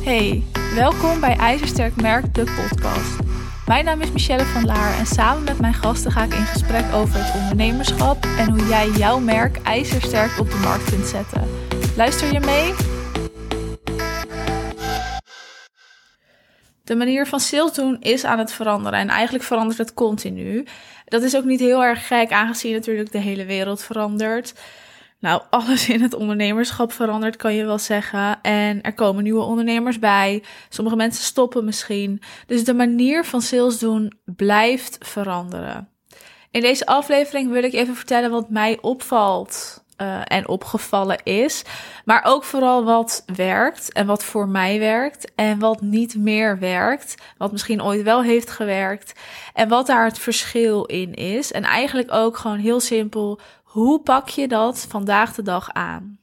Hey, welkom bij IJzersterk Merk, de podcast. Mijn naam is Michelle van Laar en samen met mijn gasten ga ik in gesprek over het ondernemerschap en hoe jij jouw merk ijzersterk op de markt kunt zetten. Luister je mee? De manier van sales doen is aan het veranderen en eigenlijk verandert het continu. Dat is ook niet heel erg gek, aangezien natuurlijk de hele wereld verandert. Nou, alles in het ondernemerschap verandert, kan je wel zeggen. En er komen nieuwe ondernemers bij. Sommige mensen stoppen misschien. Dus de manier van sales doen blijft veranderen. In deze aflevering wil ik even vertellen wat mij opvalt uh, en opgevallen is. Maar ook vooral wat werkt en wat voor mij werkt. En wat niet meer werkt. Wat misschien ooit wel heeft gewerkt. En wat daar het verschil in is. En eigenlijk ook gewoon heel simpel hoe pak je dat vandaag de dag aan?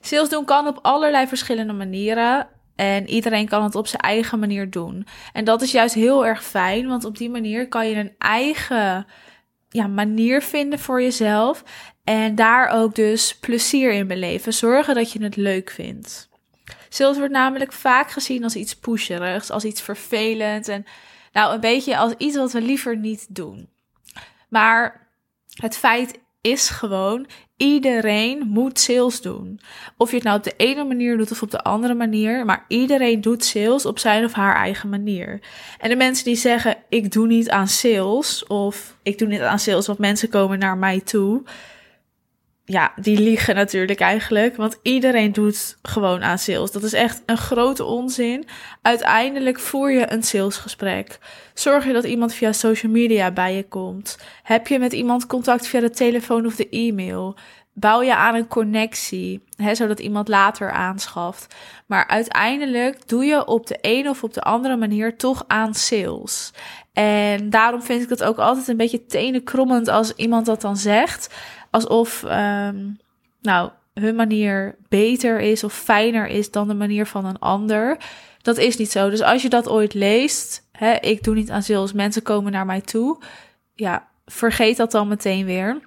Sales doen kan op allerlei verschillende manieren. En iedereen kan het op zijn eigen manier doen. En dat is juist heel erg fijn, want op die manier kan je een eigen ja, manier vinden voor jezelf. En daar ook dus plezier in beleven. Zorgen dat je het leuk vindt. Sales wordt namelijk vaak gezien als iets pusherigs, als iets vervelends. En nou, een beetje als iets wat we liever niet doen. Maar het feit is gewoon, iedereen moet sales doen. Of je het nou op de ene manier doet of op de andere manier, maar iedereen doet sales op zijn of haar eigen manier. En de mensen die zeggen, ik doe niet aan sales, of ik doe niet aan sales, want mensen komen naar mij toe ja, die liegen natuurlijk eigenlijk. Want iedereen doet gewoon aan sales. Dat is echt een grote onzin. Uiteindelijk voer je een salesgesprek. Zorg je dat iemand via social media bij je komt. Heb je met iemand contact via de telefoon of de e-mail? Bouw je aan een connectie, hè, zodat iemand later aanschaft. Maar uiteindelijk doe je op de een of op de andere manier toch aan sales. En daarom vind ik het ook altijd een beetje tenenkrommend als iemand dat dan zegt alsof um, nou, hun manier beter is of fijner is dan de manier van een ander. Dat is niet zo. Dus als je dat ooit leest, hè, ik doe niet aan sales, mensen komen naar mij toe. Ja, vergeet dat dan meteen weer.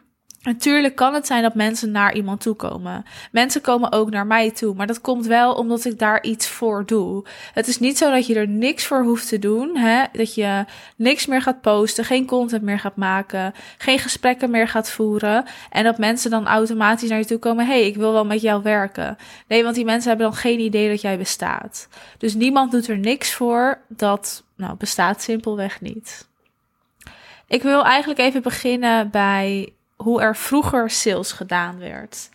Natuurlijk kan het zijn dat mensen naar iemand toe komen. Mensen komen ook naar mij toe, maar dat komt wel omdat ik daar iets voor doe. Het is niet zo dat je er niks voor hoeft te doen, hè? dat je niks meer gaat posten, geen content meer gaat maken, geen gesprekken meer gaat voeren en dat mensen dan automatisch naar je toe komen: hey, ik wil wel met jou werken. Nee, want die mensen hebben dan geen idee dat jij bestaat. Dus niemand doet er niks voor, dat nou, bestaat simpelweg niet. Ik wil eigenlijk even beginnen bij hoe er vroeger sales gedaan werd.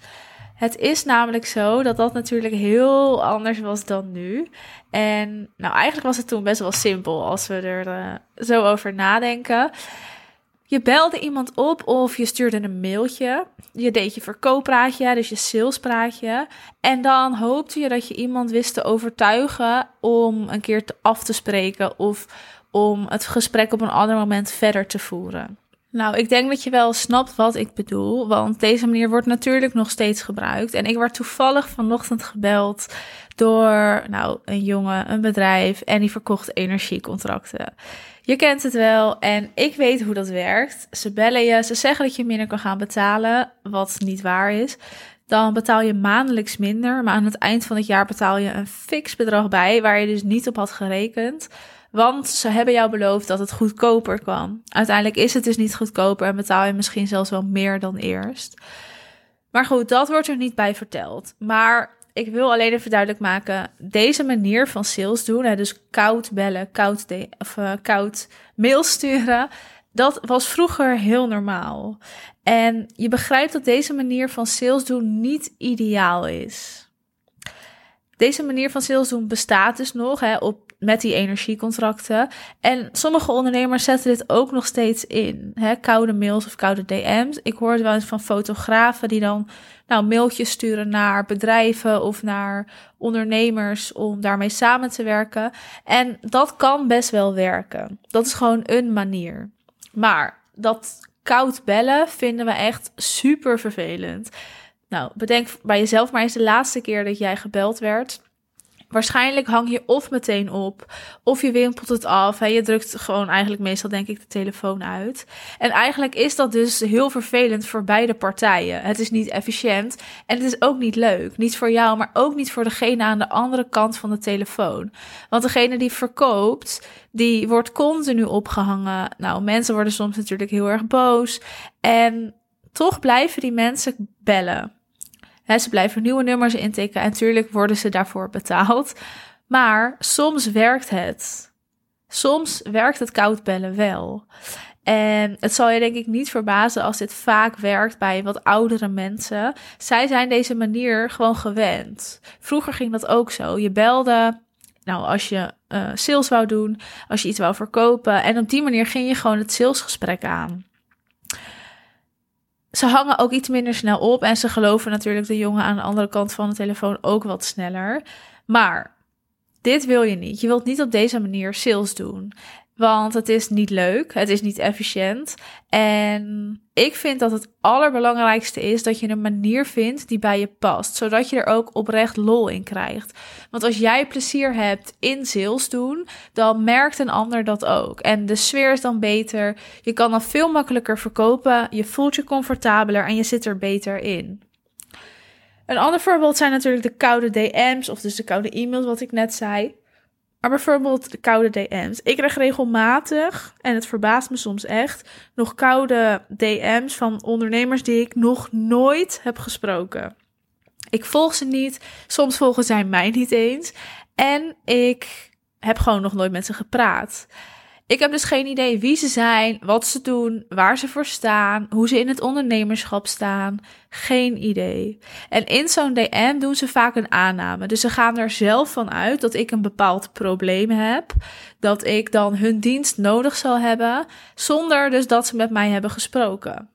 Het is namelijk zo dat dat natuurlijk heel anders was dan nu. En nou, eigenlijk was het toen best wel simpel als we er uh, zo over nadenken. Je belde iemand op of je stuurde een mailtje. Je deed je verkooppraatje, dus je salespraatje. En dan hoopte je dat je iemand wist te overtuigen om een keer te af te spreken of om het gesprek op een ander moment verder te voeren. Nou, ik denk dat je wel snapt wat ik bedoel, want deze manier wordt natuurlijk nog steeds gebruikt. En ik werd toevallig vanochtend gebeld door nou, een jongen, een bedrijf en die verkocht energiecontracten. Je kent het wel en ik weet hoe dat werkt. Ze bellen je, ze zeggen dat je minder kan gaan betalen, wat niet waar is. Dan betaal je maandelijks minder, maar aan het eind van het jaar betaal je een fix bedrag bij waar je dus niet op had gerekend. Want ze hebben jou beloofd dat het goedkoper kwam. Uiteindelijk is het dus niet goedkoper en betaal je misschien zelfs wel meer dan eerst. Maar goed, dat wordt er niet bij verteld. Maar ik wil alleen even duidelijk maken: deze manier van sales doen, hè, dus koud bellen, koud, of, uh, koud mail sturen, dat was vroeger heel normaal. En je begrijpt dat deze manier van sales doen niet ideaal is. Deze manier van sales doen bestaat dus nog hè, op met die energiecontracten. En sommige ondernemers zetten dit ook nog steeds in. Hè, koude mails of koude DM's. Ik hoor het wel eens van fotografen die dan nou, mailtjes sturen naar bedrijven of naar ondernemers om daarmee samen te werken. En dat kan best wel werken. Dat is gewoon een manier. Maar dat koud bellen vinden we echt super vervelend. Nou, bedenk bij jezelf maar eens de laatste keer dat jij gebeld werd. Waarschijnlijk hang je of meteen op, of je wimpelt het af. Hè. Je drukt gewoon eigenlijk meestal, denk ik, de telefoon uit. En eigenlijk is dat dus heel vervelend voor beide partijen. Het is niet efficiënt en het is ook niet leuk. Niet voor jou, maar ook niet voor degene aan de andere kant van de telefoon. Want degene die verkoopt, die wordt continu opgehangen. Nou, mensen worden soms natuurlijk heel erg boos. En toch blijven die mensen bellen ze blijven nieuwe nummers intikken en natuurlijk worden ze daarvoor betaald. Maar soms werkt het. Soms werkt het koud bellen wel. En het zal je denk ik niet verbazen als dit vaak werkt bij wat oudere mensen. Zij zijn deze manier gewoon gewend. Vroeger ging dat ook zo. Je belde, nou als je uh, sales wou doen, als je iets wou verkopen. En op die manier ging je gewoon het salesgesprek aan ze hangen ook iets minder snel op. En ze geloven natuurlijk de jongen aan de andere kant van de telefoon ook wat sneller. Maar dit wil je niet. Je wilt niet op deze manier sales doen. Want het is niet leuk, het is niet efficiënt. En ik vind dat het allerbelangrijkste is dat je een manier vindt die bij je past. Zodat je er ook oprecht lol in krijgt. Want als jij plezier hebt in sales doen, dan merkt een ander dat ook. En de sfeer is dan beter. Je kan dan veel makkelijker verkopen. Je voelt je comfortabeler en je zit er beter in. Een ander voorbeeld zijn natuurlijk de koude DM's of dus de koude e-mails, wat ik net zei. Maar bijvoorbeeld de koude DM's. Ik krijg regelmatig, en het verbaast me soms echt, nog koude DM's van ondernemers die ik nog nooit heb gesproken. Ik volg ze niet, soms volgen zij mij niet eens. En ik heb gewoon nog nooit met ze gepraat. Ik heb dus geen idee wie ze zijn, wat ze doen, waar ze voor staan, hoe ze in het ondernemerschap staan. Geen idee. En in zo'n DM doen ze vaak een aanname. Dus ze gaan er zelf van uit dat ik een bepaald probleem heb, dat ik dan hun dienst nodig zal hebben, zonder dus dat ze met mij hebben gesproken.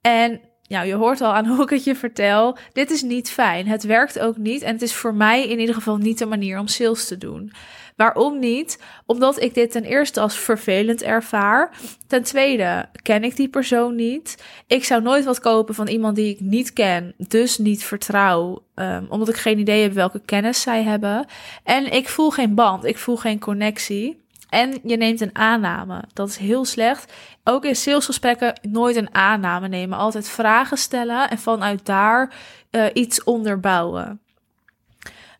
En ja, je hoort al aan hoe ik het je vertel. Dit is niet fijn. Het werkt ook niet. En het is voor mij in ieder geval niet de manier om sales te doen. Waarom niet? Omdat ik dit ten eerste als vervelend ervaar. Ten tweede ken ik die persoon niet. Ik zou nooit wat kopen van iemand die ik niet ken, dus niet vertrouw, um, omdat ik geen idee heb welke kennis zij hebben. En ik voel geen band, ik voel geen connectie. En je neemt een aanname. Dat is heel slecht. Ook in salesgesprekken nooit een aanname nemen. Altijd vragen stellen en vanuit daar uh, iets onderbouwen.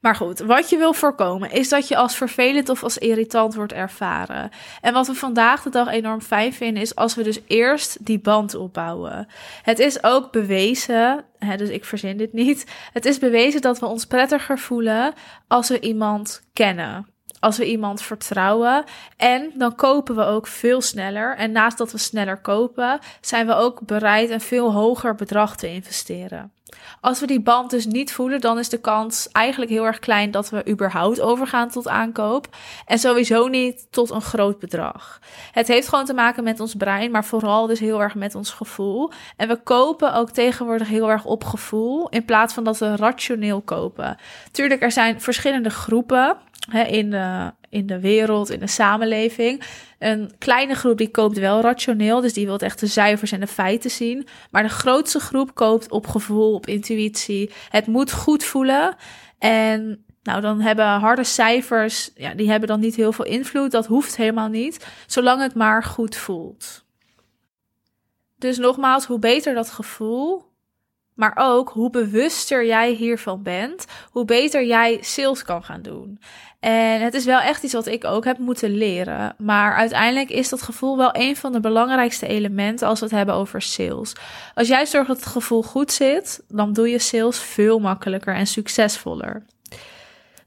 Maar goed, wat je wil voorkomen is dat je als vervelend of als irritant wordt ervaren. En wat we vandaag de dag enorm fijn vinden is als we dus eerst die band opbouwen. Het is ook bewezen, hè, dus ik verzin dit niet. Het is bewezen dat we ons prettiger voelen als we iemand kennen als we iemand vertrouwen. En dan kopen we ook veel sneller. En naast dat we sneller kopen, zijn we ook bereid een veel hoger bedrag te investeren. Als we die band dus niet voelen, dan is de kans eigenlijk heel erg klein dat we überhaupt overgaan tot aankoop. En sowieso niet tot een groot bedrag. Het heeft gewoon te maken met ons brein, maar vooral dus heel erg met ons gevoel. En we kopen ook tegenwoordig heel erg op gevoel, in plaats van dat we rationeel kopen. Tuurlijk, er zijn verschillende groepen hè, in, de, in de wereld, in de samenleving. Een kleine groep die koopt wel rationeel, dus die wil echt de cijfers en de feiten zien. Maar de grootste groep koopt op gevoel, op intuïtie. Het moet goed voelen. En nou, dan hebben harde cijfers, ja, die hebben dan niet heel veel invloed. Dat hoeft helemaal niet, zolang het maar goed voelt. Dus nogmaals, hoe beter dat gevoel, maar ook hoe bewuster jij hiervan bent, hoe beter jij sales kan gaan doen. En het is wel echt iets wat ik ook heb moeten leren. Maar uiteindelijk is dat gevoel wel een van de belangrijkste elementen als we het hebben over sales. Als jij zorgt dat het gevoel goed zit, dan doe je sales veel makkelijker en succesvoller.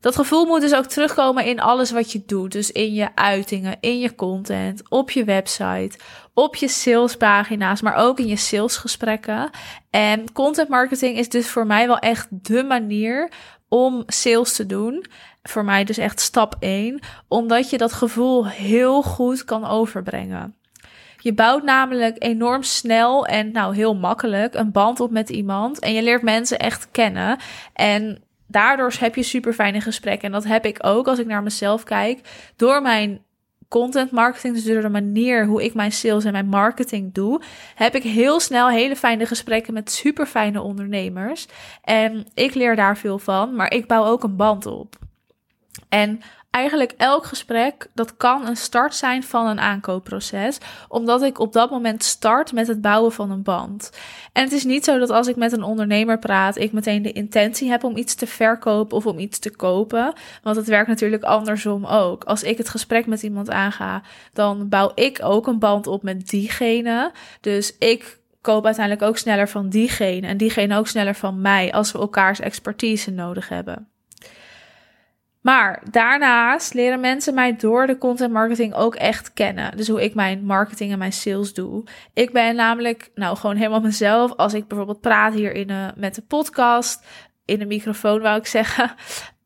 Dat gevoel moet dus ook terugkomen in alles wat je doet. Dus in je uitingen, in je content, op je website, op je salespagina's, maar ook in je salesgesprekken. En content marketing is dus voor mij wel echt de manier om sales te doen. Voor mij dus echt stap 1, omdat je dat gevoel heel goed kan overbrengen. Je bouwt namelijk enorm snel en nou heel makkelijk een band op met iemand en je leert mensen echt kennen. En daardoor heb je super fijne gesprekken. En dat heb ik ook als ik naar mezelf kijk. Door mijn content marketing, dus door de manier hoe ik mijn sales en mijn marketing doe, heb ik heel snel hele fijne gesprekken met super fijne ondernemers. En ik leer daar veel van, maar ik bouw ook een band op. En eigenlijk elk gesprek, dat kan een start zijn van een aankoopproces, omdat ik op dat moment start met het bouwen van een band. En het is niet zo dat als ik met een ondernemer praat, ik meteen de intentie heb om iets te verkopen of om iets te kopen, want het werkt natuurlijk andersom ook. Als ik het gesprek met iemand aanga, dan bouw ik ook een band op met diegene. Dus ik koop uiteindelijk ook sneller van diegene en diegene ook sneller van mij als we elkaars expertise nodig hebben. Maar daarnaast leren mensen mij door de content marketing ook echt kennen. Dus hoe ik mijn marketing en mijn sales doe. Ik ben namelijk nou gewoon helemaal mezelf. Als ik bijvoorbeeld praat hier in, uh, met de podcast, in de microfoon wou ik zeggen.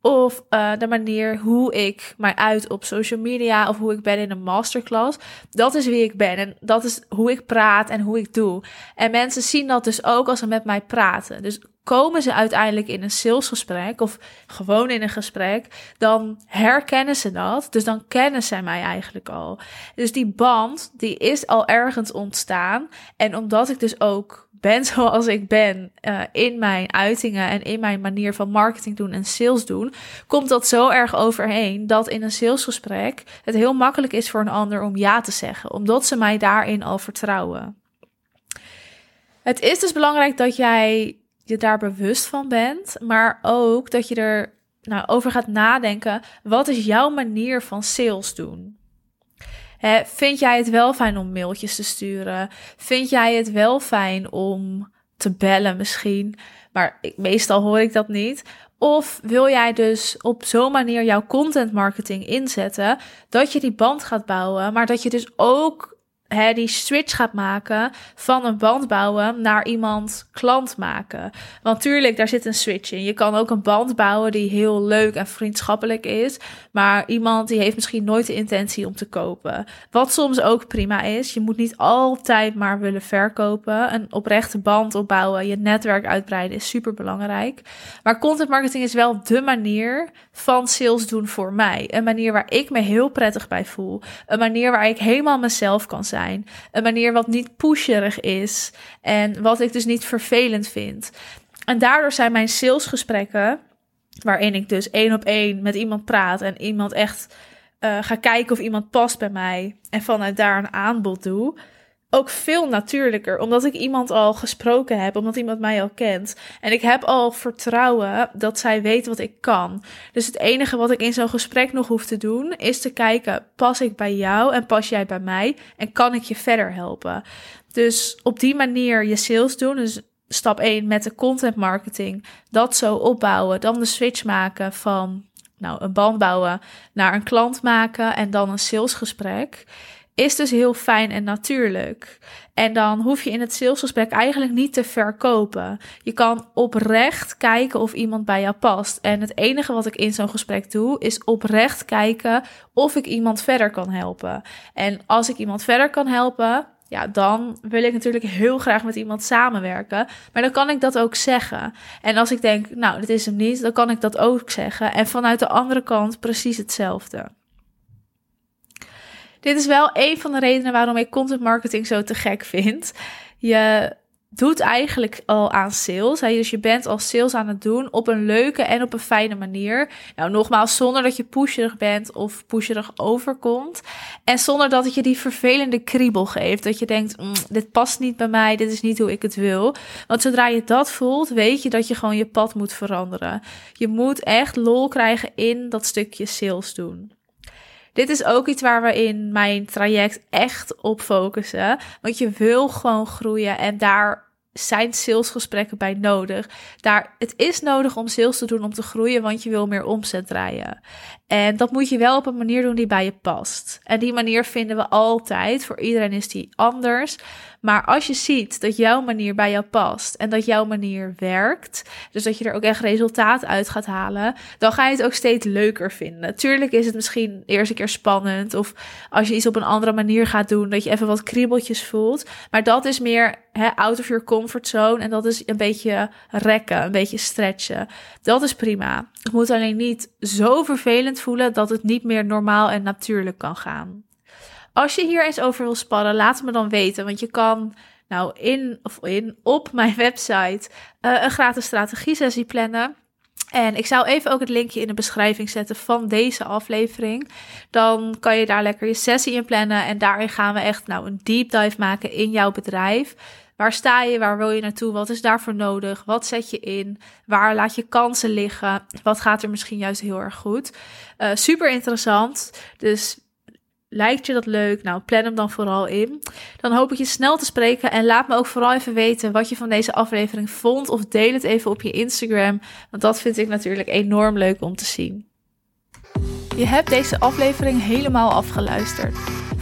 Of uh, de manier hoe ik mij uit op social media of hoe ik ben in een masterclass. Dat is wie ik ben en dat is hoe ik praat en hoe ik doe. En mensen zien dat dus ook als ze met mij praten. Dus komen ze uiteindelijk in een salesgesprek of gewoon in een gesprek, dan herkennen ze dat. Dus dan kennen zij mij eigenlijk al. Dus die band, die is al ergens ontstaan. En omdat ik dus ook ben zoals ik ben uh, in mijn uitingen en in mijn manier van marketing doen en sales doen, komt dat zo erg overheen dat in een salesgesprek het heel makkelijk is voor een ander om ja te zeggen, omdat ze mij daarin al vertrouwen. Het is dus belangrijk dat jij je daar bewust van bent, maar ook dat je er nou, over gaat nadenken. Wat is jouw manier van sales doen? Hè, vind jij het wel fijn om mailtjes te sturen? Vind jij het wel fijn om te bellen misschien? Maar ik, meestal hoor ik dat niet. Of wil jij dus op zo'n manier jouw content marketing inzetten dat je die band gaat bouwen, maar dat je dus ook die switch gaat maken van een band bouwen naar iemand klant maken. Want tuurlijk, daar zit een switch in. Je kan ook een band bouwen die heel leuk en vriendschappelijk is, maar iemand die heeft misschien nooit de intentie om te kopen. Wat soms ook prima is. Je moet niet altijd maar willen verkopen. Een oprechte band opbouwen, je netwerk uitbreiden is super belangrijk. Maar content marketing is wel de manier van sales doen voor mij. Een manier waar ik me heel prettig bij voel. Een manier waar ik helemaal mezelf kan zijn. Een manier wat niet pusherig is en wat ik dus niet vervelend vind. En daardoor zijn mijn salesgesprekken, waarin ik dus één op één met iemand praat en iemand echt uh, ga kijken of iemand past bij mij en vanuit daar een aanbod doe, ook veel natuurlijker. Omdat ik iemand al gesproken heb, omdat iemand mij al kent. En ik heb al vertrouwen dat zij weet wat ik kan. Dus het enige wat ik in zo'n gesprek nog hoef te doen, is te kijken: pas ik bij jou en pas jij bij mij? En kan ik je verder helpen? Dus op die manier je sales doen. Dus stap 1 met de content marketing. Dat zo opbouwen. Dan de switch maken van nou, een band bouwen naar een klant maken en dan een salesgesprek is dus heel fijn en natuurlijk. En dan hoef je in het salesgesprek eigenlijk niet te verkopen. Je kan oprecht kijken of iemand bij jou past. En het enige wat ik in zo'n gesprek doe, is oprecht kijken of ik iemand verder kan helpen. En als ik iemand verder kan helpen, ja, dan wil ik natuurlijk heel graag met iemand samenwerken. Maar dan kan ik dat ook zeggen. En als ik denk, nou, dit is hem niet, dan kan ik dat ook zeggen. En vanuit de andere kant precies hetzelfde. Dit is wel een van de redenen waarom ik content marketing zo te gek vind. Je doet eigenlijk al aan sales. Dus je bent al sales aan het doen op een leuke en op een fijne manier. Nou, nogmaals, zonder dat je pusherig bent of pusherig overkomt. En zonder dat het je die vervelende kriebel geeft. Dat je denkt, mm, dit past niet bij mij, dit is niet hoe ik het wil. Want zodra je dat voelt, weet je dat je gewoon je pad moet veranderen. Je moet echt lol krijgen in dat stukje sales doen. Dit is ook iets waar we in mijn traject echt op focussen. Want je wil gewoon groeien en daar zijn salesgesprekken bij nodig. Daar, het is nodig om sales te doen om te groeien, want je wil meer omzet draaien. En dat moet je wel op een manier doen die bij je past. En die manier vinden we altijd. Voor iedereen is die anders. Maar als je ziet dat jouw manier bij jou past en dat jouw manier werkt, dus dat je er ook echt resultaat uit gaat halen, dan ga je het ook steeds leuker vinden. Natuurlijk is het misschien eerst een keer spannend of als je iets op een andere manier gaat doen, dat je even wat kriebeltjes voelt. Maar dat is meer hè, out of your comfort zone en dat is een beetje rekken, een beetje stretchen. Dat is prima. Het moet alleen niet zo vervelend voelen dat het niet meer normaal en natuurlijk kan gaan. Als je hier eens over wil sparren, laat me dan weten. Want je kan nou in, of in op mijn website uh, een gratis strategie sessie plannen. En ik zou even ook het linkje in de beschrijving zetten van deze aflevering. Dan kan je daar lekker je sessie in plannen. En daarin gaan we echt nou een deep dive maken in jouw bedrijf. Waar sta je? Waar wil je naartoe? Wat is daarvoor nodig? Wat zet je in? Waar laat je kansen liggen? Wat gaat er misschien juist heel erg goed? Uh, super interessant. Dus Lijkt je dat leuk? Nou, plan hem dan vooral in. Dan hoop ik je snel te spreken en laat me ook vooral even weten wat je van deze aflevering vond of deel het even op je Instagram, want dat vind ik natuurlijk enorm leuk om te zien. Je hebt deze aflevering helemaal afgeluisterd.